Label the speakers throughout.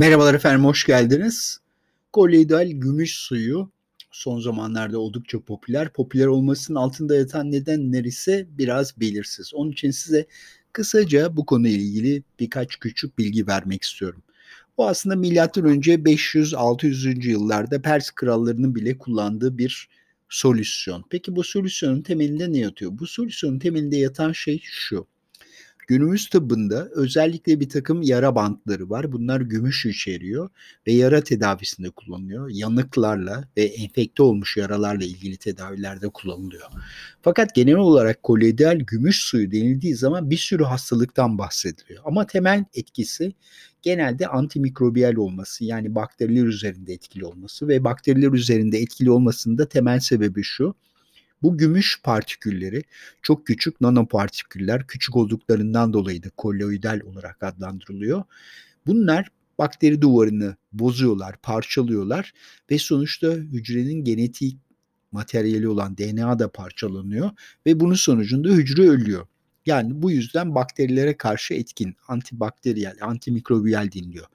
Speaker 1: Merhabalar efendim, hoş geldiniz. Koloidal gümüş suyu son zamanlarda oldukça popüler. Popüler olmasının altında yatan nedenler ise biraz belirsiz. Onun için size kısaca bu konuyla ilgili birkaç küçük bilgi vermek istiyorum. Bu aslında milattan önce 500-600. yıllarda Pers krallarının bile kullandığı bir solüsyon. Peki bu solüsyonun temelinde ne yatıyor? Bu solüsyonun temelinde yatan şey şu. Günümüz tıbbında özellikle bir takım yara bantları var. Bunlar gümüş içeriyor ve yara tedavisinde kullanılıyor. Yanıklarla ve enfekte olmuş yaralarla ilgili tedavilerde kullanılıyor. Fakat genel olarak koloidal gümüş suyu denildiği zaman bir sürü hastalıktan bahsediliyor. Ama temel etkisi genelde antimikrobiyal olması yani bakteriler üzerinde etkili olması ve bakteriler üzerinde etkili olmasının da temel sebebi şu bu gümüş partikülleri çok küçük nanopartiküller, küçük olduklarından dolayı da kolloidal olarak adlandırılıyor. Bunlar bakteri duvarını bozuyorlar, parçalıyorlar ve sonuçta hücrenin genetik materyali olan DNA da parçalanıyor ve bunun sonucunda hücre ölüyor. Yani bu yüzden bakterilere karşı etkin, antibakteriyel, antimikrobiyal deniliyor.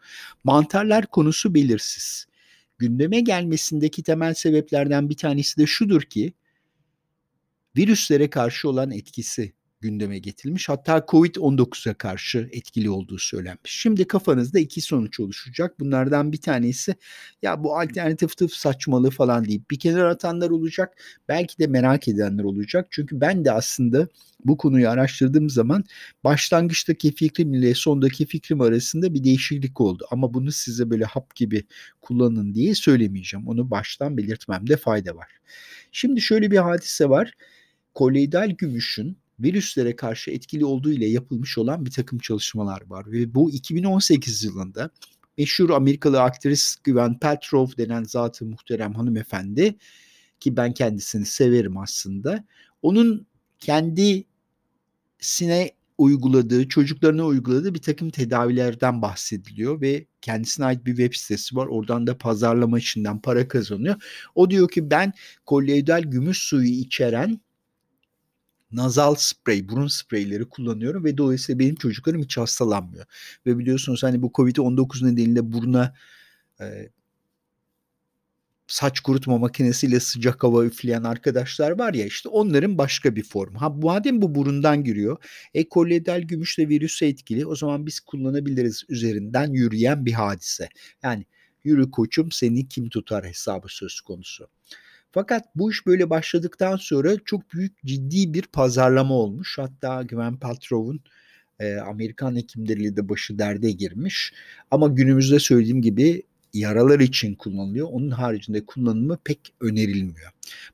Speaker 1: Mantarlar konusu belirsiz. Gündeme gelmesindeki temel sebeplerden bir tanesi de şudur ki virüslere karşı olan etkisi gündeme getirilmiş. Hatta Covid-19'a karşı etkili olduğu söylenmiş. Şimdi kafanızda iki sonuç oluşacak. Bunlardan bir tanesi ya bu alternatif tıp saçmalığı falan deyip bir kenara atanlar olacak. Belki de merak edenler olacak. Çünkü ben de aslında bu konuyu araştırdığım zaman başlangıçtaki fikrim ile sondaki fikrim arasında bir değişiklik oldu. Ama bunu size böyle hap gibi kullanın diye söylemeyeceğim. Onu baştan belirtmemde fayda var. Şimdi şöyle bir hadise var koloidal gümüşün virüslere karşı etkili olduğu ile yapılmış olan bir takım çalışmalar var. Ve bu 2018 yılında meşhur Amerikalı aktris Gwen Petrov denen zatı muhterem hanımefendi ki ben kendisini severim aslında. Onun kendisine uyguladığı, çocuklarına uyguladığı bir takım tedavilerden bahsediliyor ve kendisine ait bir web sitesi var. Oradan da pazarlama içinden para kazanıyor. O diyor ki ben kolloidal gümüş suyu içeren nazal sprey, burun spreyleri kullanıyorum ve dolayısıyla benim çocuklarım hiç hastalanmıyor. Ve biliyorsunuz hani bu Covid-19 nedeniyle buruna e, saç kurutma makinesiyle sıcak hava üfleyen arkadaşlar var ya işte onların başka bir formu. Ha madem bu burundan giriyor. E koledal gümüşle virüse etkili o zaman biz kullanabiliriz üzerinden yürüyen bir hadise. Yani yürü koçum seni kim tutar hesabı söz konusu. Fakat bu iş böyle başladıktan sonra çok büyük ciddi bir pazarlama olmuş. Hatta Güven Patrov'un e, Amerikan hekimleriyle de başı derde girmiş. Ama günümüzde söylediğim gibi yaralar için kullanılıyor. Onun haricinde kullanımı pek önerilmiyor.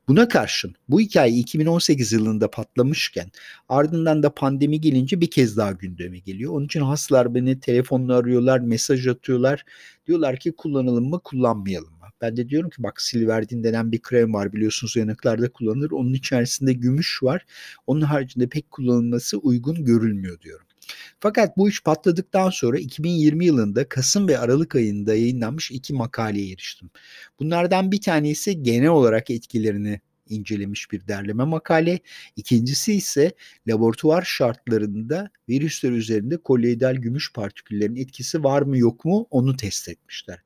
Speaker 1: Buna karşın bu hikaye 2018 yılında patlamışken ardından da pandemi gelince bir kez daha gündeme geliyor. Onun için hastalar beni telefonla arıyorlar, mesaj atıyorlar. Diyorlar ki kullanalım mı, kullanmayalım mı? Ben de diyorum ki bak Silverdin denen bir krem var biliyorsunuz yanıklarda kullanılır. Onun içerisinde gümüş var. Onun haricinde pek kullanılması uygun görülmüyor diyorum. Fakat bu iş patladıktan sonra 2020 yılında Kasım ve Aralık ayında yayınlanmış iki makaleye eriştim. Bunlardan bir tanesi genel olarak etkilerini incelemiş bir derleme makale. İkincisi ise laboratuvar şartlarında virüsler üzerinde koloidal gümüş partiküllerin etkisi var mı yok mu onu test etmişler.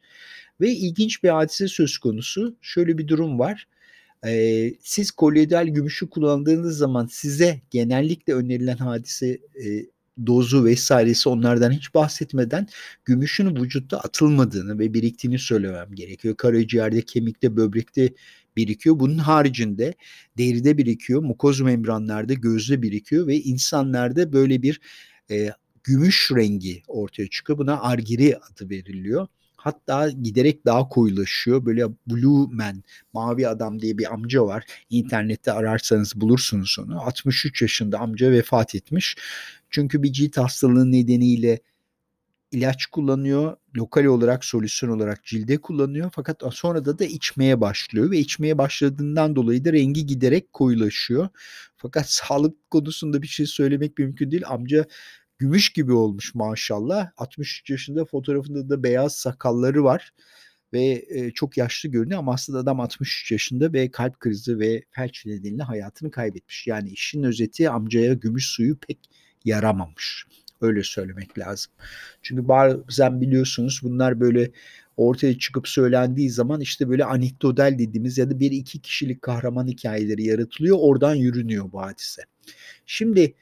Speaker 1: Ve ilginç bir hadise söz konusu. Şöyle bir durum var. Ee, siz koloidal gümüşü kullandığınız zaman size genellikle önerilen hadise e, dozu vesairesi onlardan hiç bahsetmeden gümüşün vücutta atılmadığını ve biriktiğini söylemem gerekiyor. Karaciğerde, kemikte, böbrekte birikiyor. Bunun haricinde deride birikiyor, mukoz membranlarda, gözde birikiyor ve insanlarda böyle bir e, gümüş rengi ortaya çıkıyor. Buna argiri adı veriliyor. Hatta giderek daha koyulaşıyor. Böyle Blue Man, Mavi Adam diye bir amca var. İnternette ararsanız bulursunuz onu. 63 yaşında amca vefat etmiş. Çünkü bir cilt hastalığı nedeniyle ilaç kullanıyor. Lokal olarak solüsyon olarak cilde kullanıyor. Fakat sonra da da içmeye başlıyor ve içmeye başladığından dolayı da rengi giderek koyulaşıyor. Fakat sağlık konusunda bir şey söylemek mümkün değil. Amca gümüş gibi olmuş maşallah. 63 yaşında fotoğrafında da beyaz sakalları var ve e, çok yaşlı görünüyor ama aslında adam 63 yaşında ve kalp krizi ve felç nedeniyle hayatını kaybetmiş. Yani işin özeti amcaya gümüş suyu pek yaramamış. Öyle söylemek lazım. Çünkü bazen biliyorsunuz bunlar böyle ortaya çıkıp söylendiği zaman işte böyle anekdotal dediğimiz ya da bir iki kişilik kahraman hikayeleri yaratılıyor. Oradan yürünüyor bu hadise. Şimdi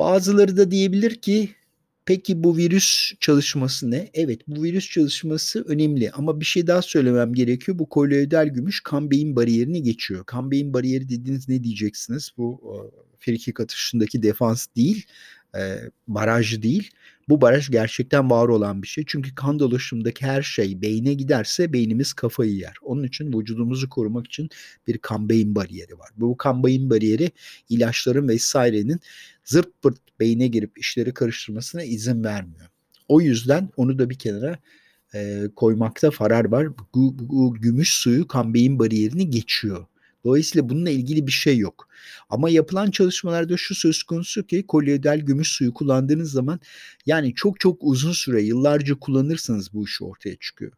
Speaker 1: bazıları da diyebilir ki Peki bu virüs çalışması ne? Evet bu virüs çalışması önemli ama bir şey daha söylemem gerekiyor. Bu koloidal gümüş kan beyin bariyerini geçiyor. Kan beyin bariyeri dediğiniz ne diyeceksiniz? Bu frikik atışındaki defans değil, e, baraj değil. Bu baraj gerçekten var olan bir şey. Çünkü kan dolaşımındaki her şey beyne giderse beynimiz kafayı yer. Onun için vücudumuzu korumak için bir kan beyin bariyeri var. Bu kan beyin bariyeri ilaçların vesairenin zırt pırt beyne girip işleri karıştırmasına izin vermiyor. O yüzden onu da bir kenara e, koymakta farar var. Bu, bu gümüş suyu kan beyin bariyerini geçiyor. Dolayısıyla bununla ilgili bir şey yok. Ama yapılan çalışmalarda şu söz konusu ki kolyoidal gümüş suyu kullandığınız zaman yani çok çok uzun süre yıllarca kullanırsanız bu iş ortaya çıkıyor.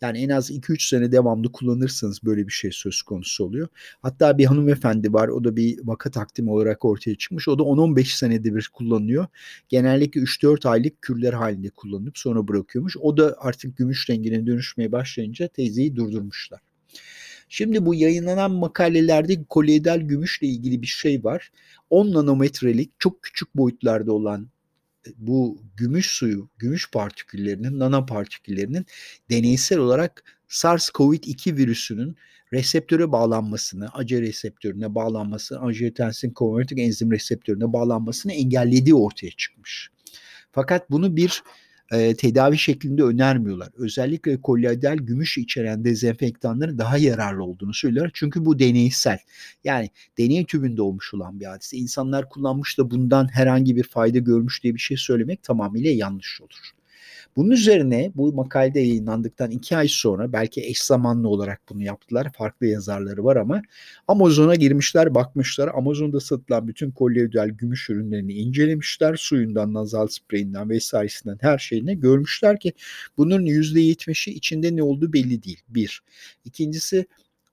Speaker 1: Yani en az 2-3 sene devamlı kullanırsanız böyle bir şey söz konusu oluyor. Hatta bir hanımefendi var o da bir vaka takdimi olarak ortaya çıkmış. O da 10-15 senede bir kullanıyor. Genellikle 3-4 aylık kürler halinde kullanıp sonra bırakıyormuş. O da artık gümüş rengine dönüşmeye başlayınca teyzeyi durdurmuşlar. Şimdi bu yayınlanan makalelerde koloidal gümüşle ilgili bir şey var. 10 nanometrelik çok küçük boyutlarda olan e, bu gümüş suyu, gümüş partiküllerinin, nanopartiküllerinin deneysel olarak SARS-CoV-2 virüsünün reseptöre bağlanmasını, ACE reseptörüne bağlanmasını, angiotensin konvertik enzim reseptörüne bağlanmasını engellediği ortaya çıkmış. Fakat bunu bir e, tedavi şeklinde önermiyorlar. Özellikle koloidal gümüş içeren dezenfektanların daha yararlı olduğunu söylüyorlar. Çünkü bu deneysel. Yani deney tübünde olmuş olan bir hadise. İnsanlar kullanmış da bundan herhangi bir fayda görmüş diye bir şey söylemek tamamıyla yanlış olur. Bunun üzerine bu makalede yayınlandıktan iki ay sonra belki eş zamanlı olarak bunu yaptılar. Farklı yazarları var ama Amazon'a girmişler bakmışlar. Amazon'da satılan bütün kolyeodal gümüş ürünlerini incelemişler. Suyundan, nazal spreyinden vesairesinden her şeyine görmüşler ki bunun %70'i içinde ne olduğu belli değil. Bir. İkincisi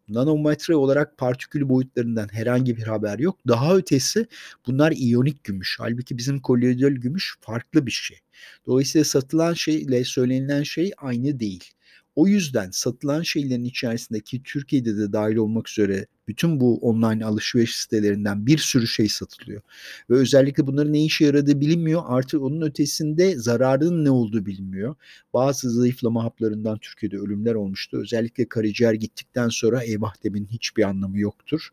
Speaker 1: nanometre olarak partikül boyutlarından herhangi bir haber yok. Daha ötesi bunlar iyonik gümüş. Halbuki bizim koloidal gümüş farklı bir şey. Dolayısıyla satılan şeyle söylenilen şey aynı değil. O yüzden satılan şeylerin içerisindeki Türkiye'de de dahil olmak üzere bütün bu online alışveriş sitelerinden bir sürü şey satılıyor. Ve özellikle bunların ne işe yaradığı bilinmiyor. Artık onun ötesinde zararının ne olduğu bilinmiyor. Bazı zayıflama haplarından Türkiye'de ölümler olmuştu. Özellikle karaciğer gittikten sonra eyvah demin hiçbir anlamı yoktur.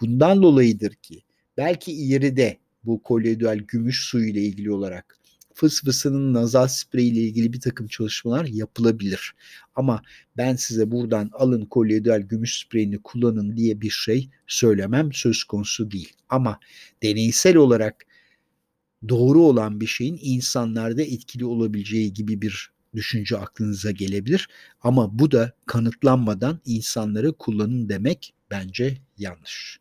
Speaker 1: Bundan dolayıdır ki belki ileride bu koloidal gümüş suyu ile ilgili olarak fısfısının nazal spreyi ile ilgili bir takım çalışmalar yapılabilir. Ama ben size buradan alın kolyeidal gümüş spreyini kullanın diye bir şey söylemem söz konusu değil. Ama deneysel olarak doğru olan bir şeyin insanlarda etkili olabileceği gibi bir düşünce aklınıza gelebilir. Ama bu da kanıtlanmadan insanlara kullanın demek bence yanlış.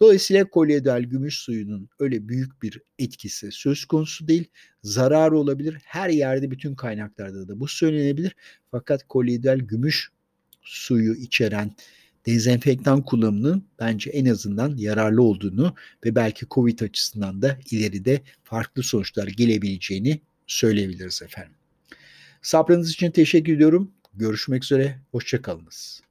Speaker 1: Dolayısıyla kolyedal gümüş suyunun öyle büyük bir etkisi söz konusu değil. Zararı olabilir. Her yerde bütün kaynaklarda da bu söylenebilir. Fakat kolyedal gümüş suyu içeren dezenfektan kullanımının bence en azından yararlı olduğunu ve belki COVID açısından da ileride farklı sonuçlar gelebileceğini söyleyebiliriz efendim. Sabrınız için teşekkür ediyorum. Görüşmek üzere. Hoşçakalınız.